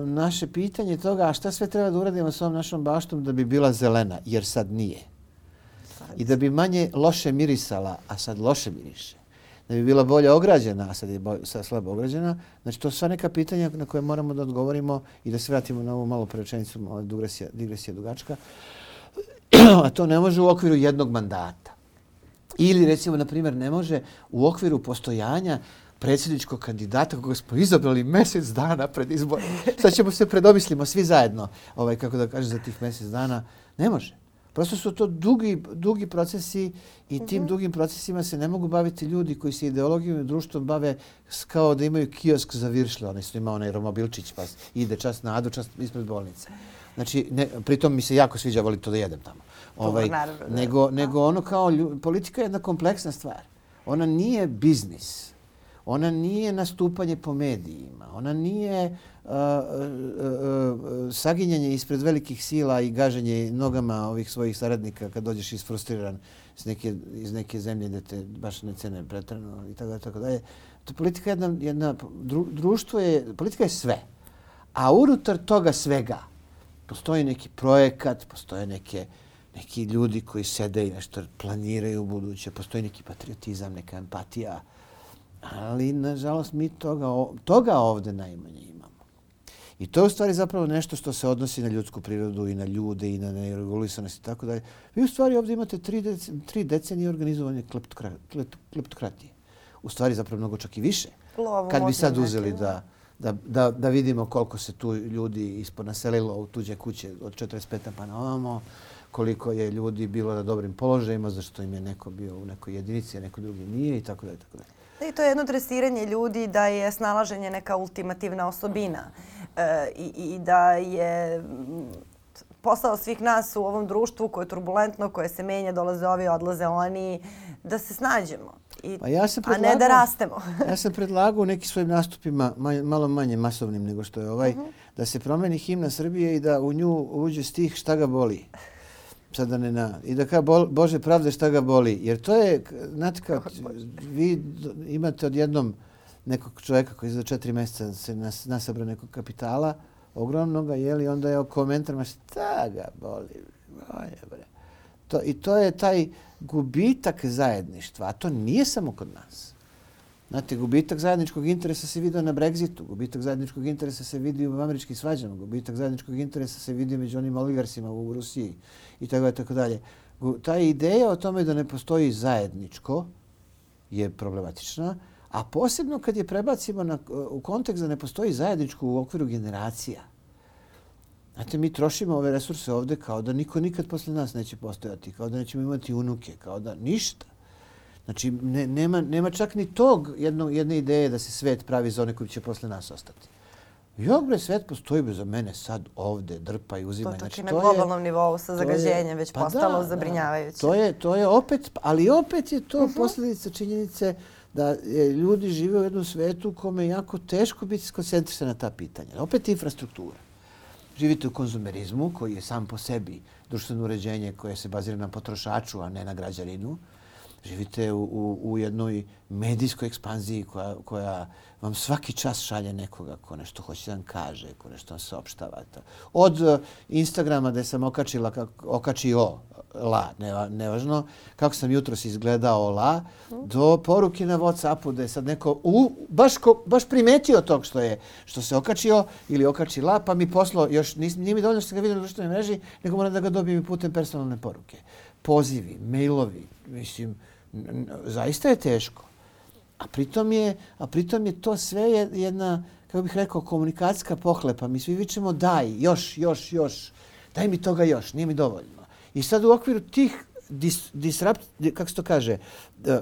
naše pitanje toga a šta sve treba da uradimo s ovom našom baštom da bi bila zelena, jer sad nije. I da bi manje loše mirisala, a sad loše miriše. Da bi bila bolje ograđena, a sad je bolje, sad slabo ograđena. Znači, to su sva neka pitanja na koje moramo da odgovorimo i da se vratimo na ovu malo prečenicu, digresija, digresija dugačka. A to ne može u okviru jednog mandata. Ili, recimo, na primjer, ne može u okviru postojanja predsjedničkog kandidata koga smo izabrali mjesec dana pred izborom. Sad ćemo se predomislimo svi zajedno, ovaj, kako da kažem, za tih mjesec dana. Ne može. Prosto su to dugi, dugi procesi i tim mm -hmm. dugim procesima se ne mogu baviti ljudi koji se ideologijom i društvom bave kao da imaju kiosk za viršle. Oni su imao onaj romobilčić pa ide čas na adu, čas ispred bolnice. Znači, ne, pritom mi se jako sviđa voliti to da jedem tamo. Ovaj, naravno, nego, nego ono kao, lju, politika je jedna kompleksna stvar. Ona nije biznis. Ona nije nastupanje po medijima. Ona nije uh, uh, uh, saginjanje ispred velikih sila i gaženje nogama ovih svojih saradnika kad dođeš isfrustriran iz neke, iz neke zemlje gdje te baš ne cene pretrano i tako da tako dalje. To politika je jedna, jedna dru, društvo je, politika je sve. A unutar toga svega postoji neki projekat, postoje neke, neki ljudi koji sede i nešto planiraju u buduće, postoji neki patriotizam, neka empatija, ali nažalost mi toga, toga ovde najmanje imamo. I to je u stvari zapravo nešto što se odnosi na ljudsku prirodu i na ljude i na neregulisanost i tako dalje. Vi u stvari ovdje imate tri, dec, tri decenije organizovanje kleptokratije. U stvari zapravo mnogo čak i više. Kad bi sad uzeli da, da, da, da vidimo koliko se tu ljudi ispod naselilo u tuđe kuće od 45. pa na ovamo, koliko je ljudi bilo na dobrim položajima, zašto im je neko bio u nekoj jedinici, a neko drugi nije i tako dalje. Tako dalje. I to je jedno tresiranje ljudi da je snalaženje neka ultimativna osobina e, i, i da je mm, posao svih nas u ovom društvu koje je turbulentno, koje se menja, dolaze ovi, odlaze oni, da se snađemo. I, pa ja a ne da rastemo. ja sam predlagao u nekim svojim nastupima, malo manje masovnim nego što je ovaj, uh mhm. -huh. da se promeni himna Srbije i da u nju uđe stih šta ga boli. Sad da ne na, I da kao Bože pravde šta ga boli. Jer to je, znate kao, vi imate odjednom nekog čovjeka koji za četiri mjeseca se nas, nasabra nekog kapitala, ogromnoga, jeli, onda je komentar, ma šta ga boli. Oje, bre. To, I to je taj gubitak zajedništva, a to nije samo kod nas. Znate, gubitak zajedničkog interesa se vidio na Brexitu, gubitak zajedničkog interesa se vidi u američkim svađama, gubitak zajedničkog interesa se vidi među onim oligarsima u Rusiji i tako i tako dalje. Ta ideja o tome da ne postoji zajedničko je problematična, a posebno kad je prebacimo na, u kontekst da ne postoji zajedničko u okviru generacija. Znate, mi trošimo ove resurse ovde kao da niko nikad posle nas neće postojati, kao da nećemo imati unuke, kao da ništa. Znači, ne, nema, nema čak ni tog jedno, jedne ideje da se svet pravi za one koji će posle nas ostati. Jok bre, svet postoji bez mene sad ovde, drpa i uzima. To znači, na globalnom je, nivou sa zagađenjem već pa postalo da, zabrinjavajuće. To je, to je opet, ali opet je to uh mhm. -huh. posljedica činjenice da je, ljudi žive u jednom svetu kome je jako teško biti skoncentrisan na ta pitanja. Opet infrastruktura živite u konzumerizmu koji je sam po sebi društveno uređenje koje se bazira na potrošaču, a ne na građaninu. Živite u, u, u jednoj medijskoj ekspanziji koja, koja vam svaki čas šalje nekoga ko nešto hoće da vam kaže, ko nešto vam saopštava. Od eh, Instagrama gde sam okačila, okačio la, ne, nevažno, kako sam jutro izgledao la, do poruke na Whatsappu da je sad neko u, baš, ko, baš primetio tog što je što se okačio ili okači la, pa mi poslo, još nis, nije mi dovoljno što sam ga vidio na društvenoj mreži, nego moram da ga dobijem putem personalne poruke. Pozivi, mailovi, mislim, zaista je teško. A pritom je, a pritom je to sve jedna, kako bih rekao, komunikacijska pohlepa. Mi svi vičemo daj, još, još, još. Daj mi toga još, nije mi dovoljno. I sad u okviru tih dis, disrupt, kako se to kaže,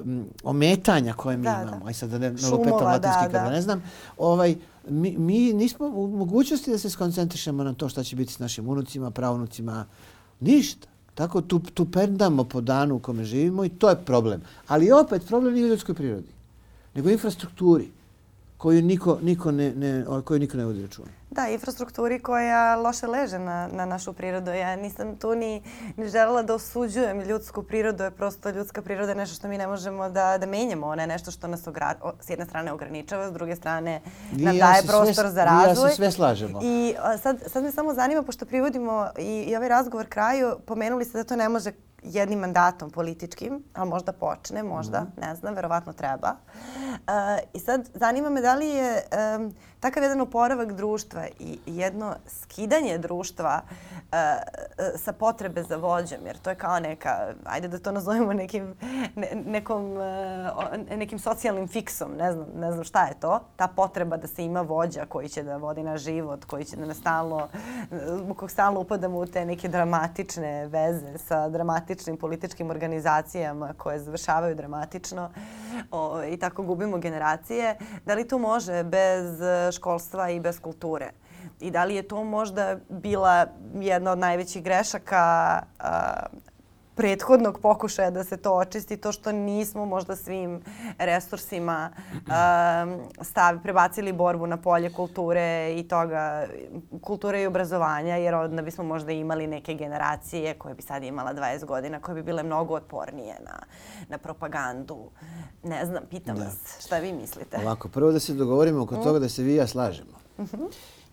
um, ometanja koje mi Da, imamo, da. aj sad da ne, lupetam latinski da, kada da. ne znam, ovaj, mi, mi nismo u mogućnosti da se skoncentrišemo na to šta će biti s našim unucima, pravunucima, ništa. Tako tu, tu perdamo po danu u kome živimo i to je problem. Ali opet problem nije u ljudskoj prirodi, nego infrastrukturi koju niko, niko ne, ne, o kojoj niko ne vodi računa. Da, infrastrukturi koja loše leže na, na našu prirodu. Ja nisam tu ni, ni želela da osuđujem ljudsku prirodu, je prosto ljudska priroda je nešto što mi ne možemo da, da menjamo. Ona je nešto što nas ogra, o, s jedne strane ograničava, s druge strane Vi nam i ja daje prostor sve, za i ja razvoj. se sve slažemo. I a, sad, sad me samo zanima, pošto privodimo i, i ovaj razgovor kraju, pomenuli ste da to ne može jednim mandatom političkim, ali možda počne, možda, Mhm. ne znam, verovatno treba. E, I sad zanima me da li je takav jedan oporavak društva i jedno skidanje društva uh, sa potrebe za vođom, jer to je kao neka, ajde da to nazovemo nekim, ne, nekom, uh, nekim socijalnim fiksom, ne znam, ne znam šta je to, ta potreba da se ima vođa koji će da vodi na život, koji će da nas stalno, zbog kog stalno upadamo u te neke dramatične veze sa dramatičnim političkim organizacijama koje završavaju dramatično. o, ovaj, i tako gubimo generacije. Da li to može bez e, školstva i bez kulture? I da li je to možda bila jedna od najvećih grešaka a, prethodnog pokušaja da se to očisti, to što nismo možda svim resursima um, stavi, prebacili borbu na polje kulture i toga, kulture i obrazovanja, jer onda bismo možda imali neke generacije koje bi sad imala 20 godina, koje bi bile mnogo otpornije na, na propagandu. Ne znam, pitam Da. vas, šta vi mislite? Ovako, prvo da se dogovorimo oko toga da se vi i ja slažemo. Mhm.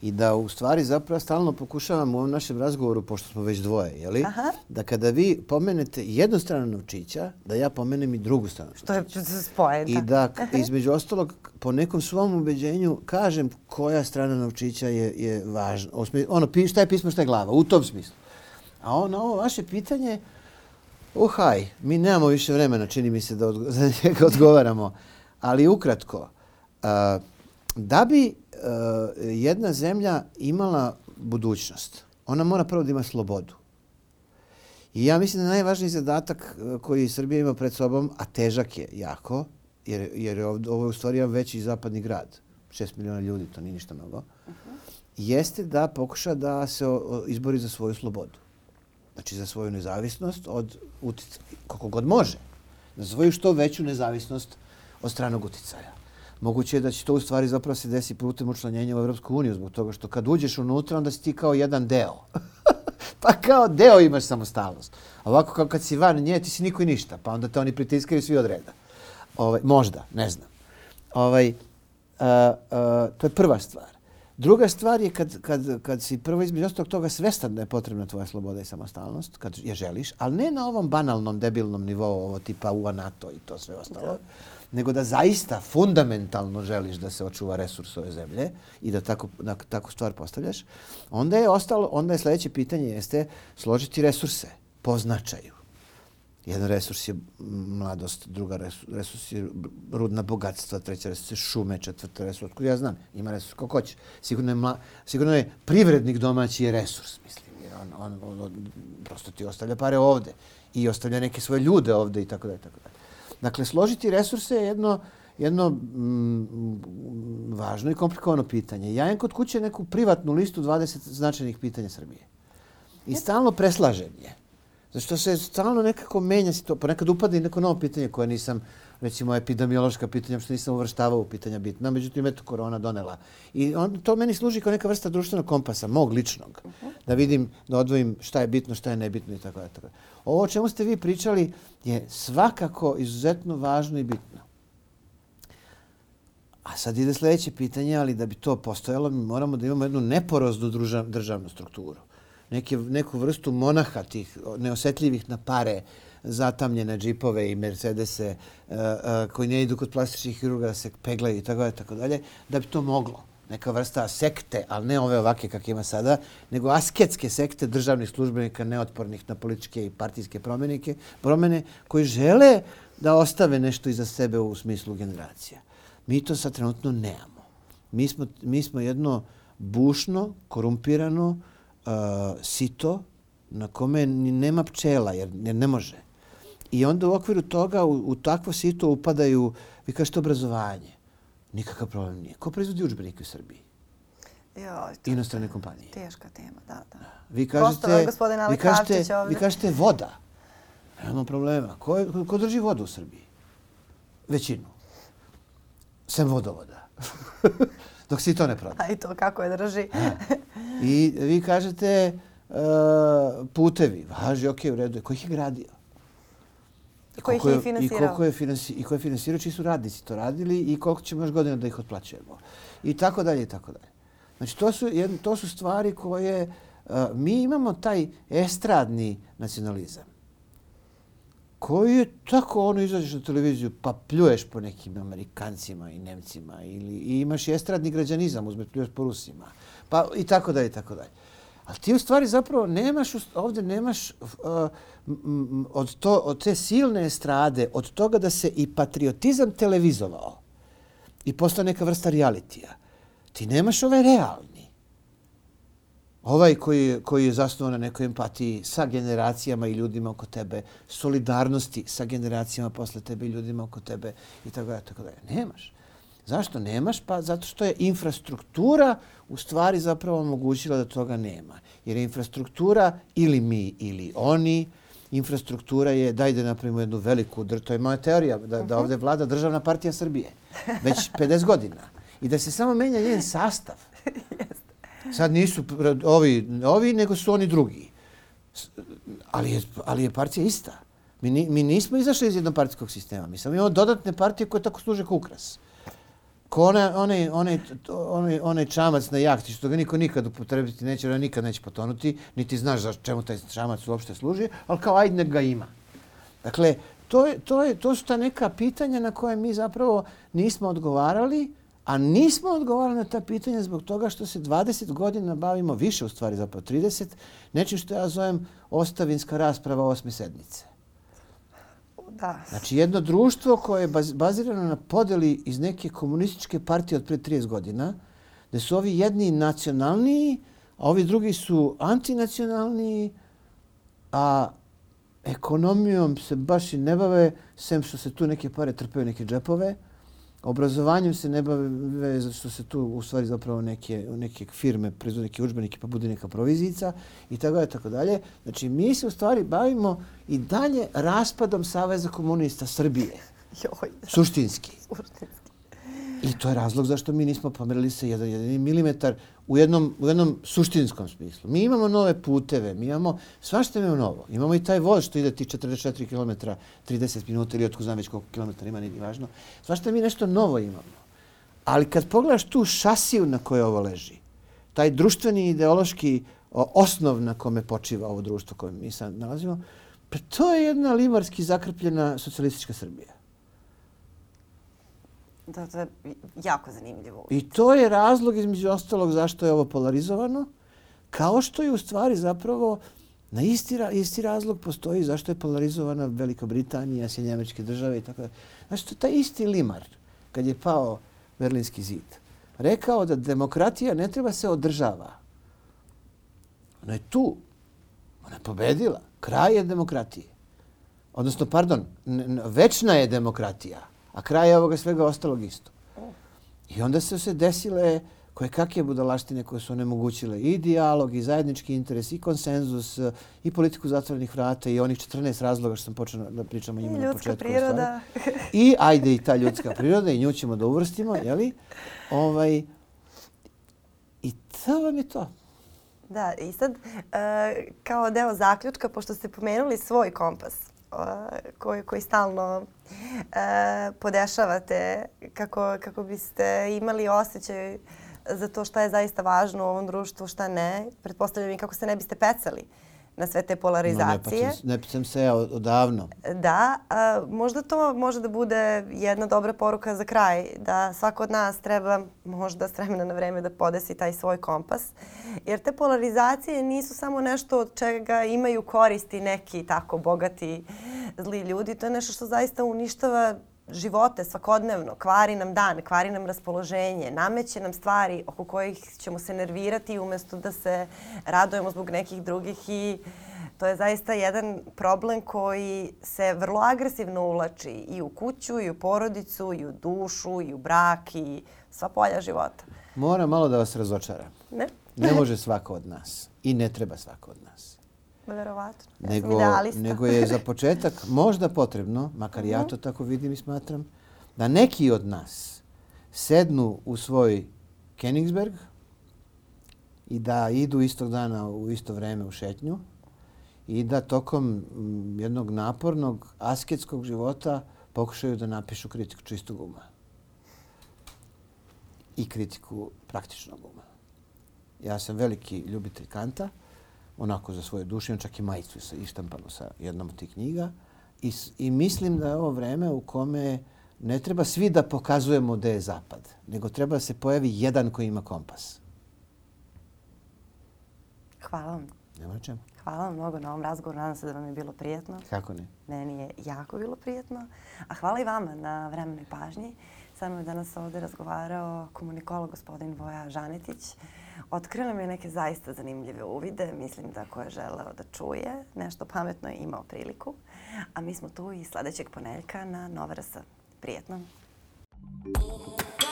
I da u stvari zapravo stalno pokušavam u ovom našem razgovoru, pošto smo već dvoje, jeli? Aha. da kada vi pomenete jednu stranu novčića, da ja pomenem i drugu stranu To je spojen. I da između ostalog po nekom svom ubeđenju kažem koja strana novčića je, je važna. Ono, šta je pismo, šta je glava, u tom smislu. A ono, ovo vaše pitanje, uhaj, mi nemamo više vremena, čini mi se da odgo za njega odgovaramo, ali ukratko, a, da bi jedna zemlja imala budućnost, ona mora prvo da ima slobodu. I ja mislim da najvažniji zadatak e, koji Srbija ima pred sobom, a težak je jako, jer, jer je ovdje, ovo je u stvari jedan veći zapadni grad, 6 miliona ljudi, to nije ništa mnogo, jeste da pokuša da se o- o- izbori za svoju slobodu. Znači za svoju nezavisnost od uticaja, kako god može. Za svoju što veću nezavisnost od stranog uticaja. Moguće je da će to u stvari zapravo se desi putem učlanjenja u Evropsku uniju, zbog toga što kad uđeš unutra, onda si ti kao jedan deo. pa kao deo imaš samostalnost. A ovako kao kad si van nje, ti si niko i ništa, pa onda te oni pritiskaju svi od reda. Ovaj, možda, ne znam. Ovaj, a, a, to je prva stvar. Druga stvar je kad, kad, kad si prvo između ostalog toga svestan da je potrebna tvoja sloboda i samostalnost, kad je želiš, ali ne na ovom banalnom, debilnom nivou, ovo tipa UA NATO i to sve ostalo, nego da zaista fundamentalno želiš da se očuva resurs ove zemlje i da tako, da, tako stvar postavljaš, onda je ostalo, onda je sljedeće pitanje jeste složiti resurse po značaju. Jedan resurs je mladost, druga resurs, resurs je rudna bogatstva, treća resurs je šume, četvrta resurs, otkud ja znam, ima resurs kako hoćeš. Sigurno je, mla, sigurno je privrednik domaći je resurs, mislim, jer on, on, on, on, prosto ti ostavlja pare ovde i ostavlja neke svoje ljude ovde i tako dalje, tako dalje. Dakle, složiti resurse je jedno, jedno mm, važno i komplikovano pitanje. Ja imam kod kuće neku privatnu listu 20 značajnih pitanja Srbije. I stalno preslažem je. Zašto se stalno nekako menja se to, ponekad upada i neko novo pitanje koje nisam, recimo epidemiološka pitanja, što nisam uvrštavao u pitanja bitna, međutim, eto, korona donela. I on, to meni služi kao neka vrsta društvenog kompasa, mog ličnog, da vidim, da odvojim šta je bitno, šta je nebitno i tako dalje. Ovo o čemu ste vi pričali je svakako izuzetno važno i bitno. A sad ide sljedeće pitanje, ali da bi to postojalo, mi moramo da imamo jednu neporoznu državnu strukturu. Neke, neku vrstu monaha tih neosetljivih na pare, zatamljene džipove i Mercedese e, e, koji ne idu kod plastičnih hirurga da se peglaju i tako dalje, tako dalje, da bi to moglo. Neka vrsta sekte, ali ne ove ovake kak ima sada, nego asketske sekte državnih službenika neotpornih na političke i partijske promenike, promene koji žele da ostave nešto iza sebe u smislu generacija. Mi to sad trenutno nemamo. Mi smo, mi smo jedno bušno, korumpirano uh, sito na kome nema pčela, jer, jer ne može. I onda u okviru toga u, u takvo sito upadaju, vi kažete obrazovanje. Nikakav problem nije. Ko proizvodi učbenike u Srbiji? Joj, to Inostrane kompanije. Teška tema, da, da. Vi kažete, vi kažete, vi kažete voda. Nema problema. Ko, je, ko drži vodu u Srbiji? Većinu. Sem vodovoda. Dok si to ne proda. A i to kako je drži. I vi kažete uh, putevi. Važi, ok, u redu. Ko ih je gradio? I ko ih je finansirao? I, koliko je finansi, I ko je finansirao, čiji su radnici to radili i koliko ćemo još godina da ih otplaćujemo. I tako dalje, i tako dalje. Znači, to su, jedno, to su stvari koje... Uh, mi imamo taj estradni nacionalizam koji je tako ono izađeš na televiziju pa pljuješ po nekim Amerikancima i Nemcima ili i imaš i estradni građanizam, uzme pljuješ po Rusima. Pa i tako dalje i tako dalje. Ali ti u stvari zapravo nemaš, ovdje nemaš uh, od, to, od te silne estrade, od toga da se i patriotizam televizovao i postao neka vrsta realitija. Ti nemaš ovaj realni ovaj koji, koji je zasnovan na nekoj empatiji sa generacijama i ljudima oko tebe, solidarnosti sa generacijama posle tebe i ljudima oko tebe i tako da, tako da. Nemaš. Zašto nemaš? Pa zato što je infrastruktura u stvari zapravo omogućila da toga nema. Jer je infrastruktura ili mi ili oni, infrastruktura je, daj da napravimo jednu veliku, to je moja teorija, da, da mhm. ovdje vlada državna partija Srbije. Već 50 godina. I da se samo menja njen sastav. Sad nisu ovi, ovi, nego su oni drugi. Ali je, ali je partija ista. Mi, ni, mi nismo izašli iz jednopartijskog sistema. Mi samo imamo dodatne partije koje tako služe kao ukras. Ko onaj, onaj, onaj, onaj, onaj čamac na jahti, što ga niko nikad upotrebiti neće, ona nikad neće potonuti, niti znaš za čemu taj čamac uopšte služi, ali kao ajde ga ima. Dakle, to, je, to, je, to su ta neka pitanja na koje mi zapravo nismo odgovarali, A nismo odgovarali na ta pitanja zbog toga što se 20 godina bavimo, više u stvari zapravo 30, nečim što ja zovem ostavinska rasprava osme sedmice. Da. Znači jedno društvo koje je bazirano na podeli iz neke komunističke partije od pre 30 godina, gde su ovi jedni nacionalniji, a ovi drugi su antinacionalni, a ekonomijom se baš i ne bave, sem što se tu neke pare trpaju neke džepove, obrazovanjem se ne bave zato što se tu u stvari zapravo neke, neke firme proizvode neke učbenike pa bude neka provizica i tako dalje, tako dalje. Znači mi se u stvari bavimo i dalje raspadom Saveza komunista Srbije. Joj, Suštinski. Suštinski. I to je razlog zašto mi nismo pomerili se jedan jedini milimetar u jednom, u jednom suštinskom smislu. Mi imamo nove puteve, mi imamo svašta imamo novo. Imamo i taj voz što ide ti 44 km, 30 minuta ili otko znam već koliko kilometara ima, nije važno. Svašta mi nešto novo imamo. Ali kad pogledaš tu šasiju na kojoj ovo leži, taj društveni ideološki osnov na kome počiva ovo društvo koje mi sad nalazimo, pa to je jedna limarski zakrpljena socijalistička Srbija. Da, to je jako zanimljivo. I to je razlog između ostalog zašto je ovo polarizovano, kao što je u stvari zapravo na isti, isti razlog postoji zašto je polarizovana Velika Britanija, Sjedinje američke države i tako da. Znači, to je taj isti limar, kad je pao Berlinski zid, rekao da demokratija ne treba se održava. Ona je tu. Ona je pobedila. Kraj je demokratije. Odnosno, pardon, večna je demokratija a kraj ovoga svega ostalog isto. I onda su se desile koje kakve budalaštine koje su onemogućile i dijalog, i zajednički interes, i konsenzus, i politiku zatvorenih vrata, i onih 14 razloga što sam počeo da pričam o njima na početku. I ljudska priroda. I ajde i ta ljudska priroda, i nju ćemo da uvrstimo, jeli? Ovaj, I to vam je to. Da, i sad, uh, kao deo zaključka, pošto ste pomenuli svoj kompas, koji, koji stalno e, podešavate kako, kako biste imali osjećaj za to šta je zaista važno u ovom društvu, šta ne. Pretpostavljam i kako se ne biste pecali na sve te polarizacije. No, ne, pa ne se ja odavno. Da, a, možda to može da bude jedna dobra poruka za kraj, da svako od nas treba možda s vremena na vreme da podesi taj svoj kompas. Jer te polarizacije nisu samo nešto od čega imaju koristi neki tako bogati zli ljudi. To je nešto što zaista uništava živote svakodnevno, kvari nam dan, kvari nam raspoloženje, nameće nam stvari oko kojih ćemo se nervirati umjesto da se radujemo zbog nekih drugih i To je zaista jedan problem koji se vrlo agresivno ulači i u kuću, i u porodicu, i u dušu, i u brak, i sva polja života. Moram malo da vas razočaram. Ne? Ne može svako od nas. I ne treba svako od nas. Verovatno. Ja nego, idealista. nego je za početak možda potrebno, makar ja to tako vidim i smatram, da neki od nas sednu u svoj Königsberg i da idu istog dana u isto vreme u šetnju i da tokom mm, jednog napornog asketskog života pokušaju da napišu kritiku čistog uma i kritiku praktičnog uma. Ja sam veliki ljubitelj Kanta, onako za svoje duše, čak i majicu sa ištampanu sa jednom od tih knjiga. I, I mislim da je ovo vreme u kome ne treba svi da pokazujemo da je zapad, nego treba da se pojavi jedan koji ima kompas. Hvala vam. Nema čemu. Hvala vam mnogo na ovom razgovoru. Nadam se da vam je bilo prijetno. Kako ne? Meni je jako bilo prijetno. A hvala i vama na vremenoj pažnji. Sa mnom je danas ovdje razgovarao komunikolog gospodin Voja Žanetić. Otkrila mi je neke zaista zanimljive uvide. Mislim da ko je želeo da čuje nešto pametno je imao priliku. A mi smo tu i sljedećeg ponedjeljka na Nova RS. Prijetno. Thank you.